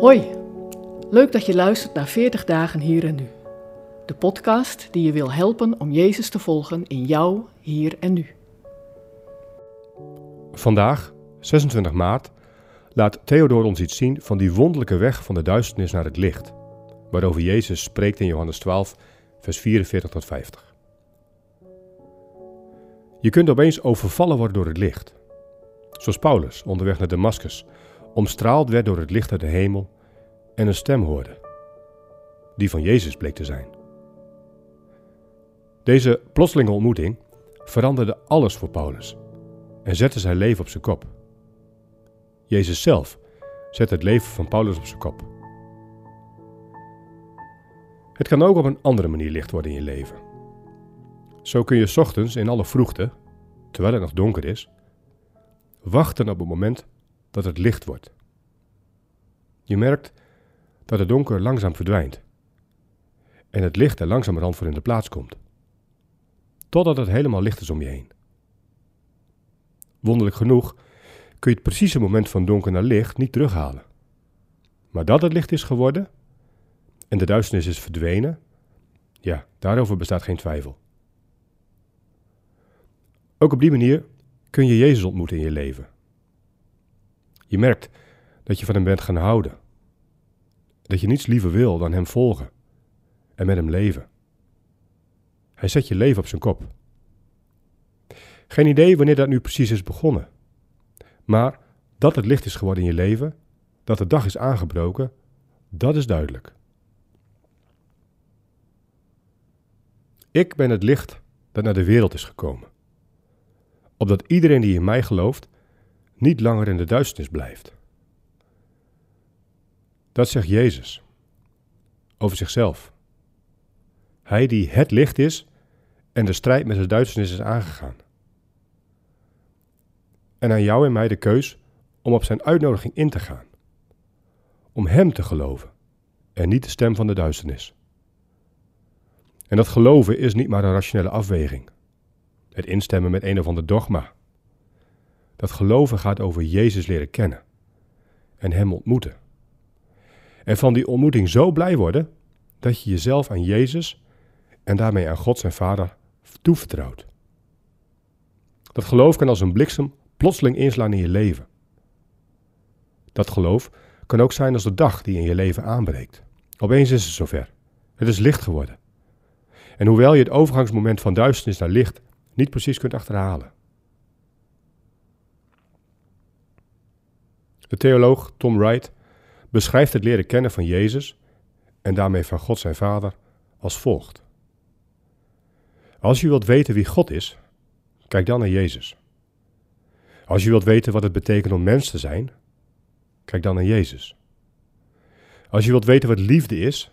Hoi, leuk dat je luistert naar 40 dagen hier en nu. De podcast die je wil helpen om Jezus te volgen in jou, hier en nu. Vandaag, 26 maart, laat Theodor ons iets zien van die wonderlijke weg van de duisternis naar het licht, waarover Jezus spreekt in Johannes 12, vers 44 tot 50. Je kunt opeens overvallen worden door het licht. Zoals Paulus onderweg naar Damascus omstraald werd door het licht uit de hemel en een stem hoorde, die van Jezus bleek te zijn. Deze plotselinge ontmoeting veranderde alles voor Paulus en zette zijn leven op zijn kop. Jezus zelf zette het leven van Paulus op zijn kop. Het kan ook op een andere manier licht worden in je leven. Zo kun je ochtends in alle vroegte, terwijl het nog donker is, wachten op het moment dat het licht wordt. Je merkt dat het donker langzaam verdwijnt en het licht er langzamerhand voor in de plaats komt, totdat het helemaal licht is om je heen. Wonderlijk genoeg kun je het precieze moment van donker naar licht niet terughalen. Maar dat het licht is geworden en de duisternis is verdwenen, ja, daarover bestaat geen twijfel. Ook op die manier kun je Jezus ontmoeten in je leven. Je merkt dat je van hem bent gaan houden. Dat je niets liever wil dan hem volgen en met hem leven. Hij zet je leven op zijn kop. Geen idee wanneer dat nu precies is begonnen. Maar dat het licht is geworden in je leven, dat de dag is aangebroken, dat is duidelijk. Ik ben het licht dat naar de wereld is gekomen. Opdat iedereen die in mij gelooft niet langer in de duisternis blijft. Dat zegt Jezus over zichzelf. Hij die het licht is en de strijd met de duisternis is aangegaan. En aan jou en mij de keus om op zijn uitnodiging in te gaan. Om Hem te geloven en niet de stem van de duisternis. En dat geloven is niet maar een rationele afweging. Het instemmen met een of ander dogma. Dat geloven gaat over Jezus leren kennen en Hem ontmoeten. En van die ontmoeting zo blij worden dat je jezelf aan Jezus en daarmee aan God zijn Vader toevertrouwt. Dat geloof kan als een bliksem plotseling inslaan in je leven. Dat geloof kan ook zijn als de dag die in je leven aanbreekt. Opeens is het zover. Het is licht geworden. En hoewel je het overgangsmoment van duisternis naar licht niet precies kunt achterhalen. De theoloog Tom Wright beschrijft het leren kennen van Jezus en daarmee van God zijn Vader als volgt. Als je wilt weten wie God is, kijk dan naar Jezus. Als je wilt weten wat het betekent om mens te zijn, kijk dan naar Jezus. Als je wilt weten wat liefde is,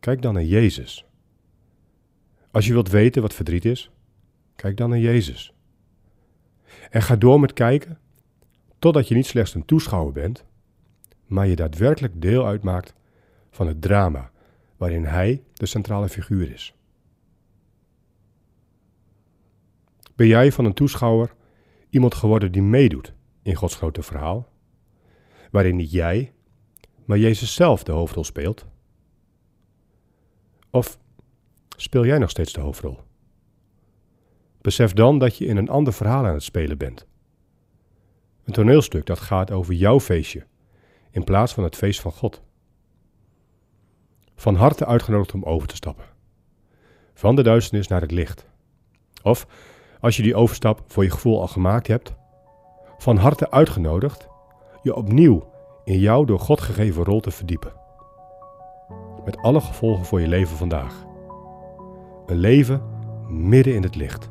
kijk dan naar Jezus. Als je wilt weten wat verdriet is, kijk dan naar Jezus. En ga door met kijken totdat je niet slechts een toeschouwer bent, maar je daadwerkelijk deel uitmaakt van het drama waarin Hij de centrale figuur is. Ben jij van een toeschouwer iemand geworden die meedoet in Gods grote verhaal, waarin niet jij, maar Jezus zelf de hoofdrol speelt? Of speel jij nog steeds de hoofdrol? Besef dan dat je in een ander verhaal aan het spelen bent. Een toneelstuk dat gaat over jouw feestje, in plaats van het feest van God. Van harte uitgenodigd om over te stappen. Van de duisternis naar het licht. Of, als je die overstap voor je gevoel al gemaakt hebt, van harte uitgenodigd je opnieuw in jouw door God gegeven rol te verdiepen. Met alle gevolgen voor je leven vandaag. Een leven midden in het licht.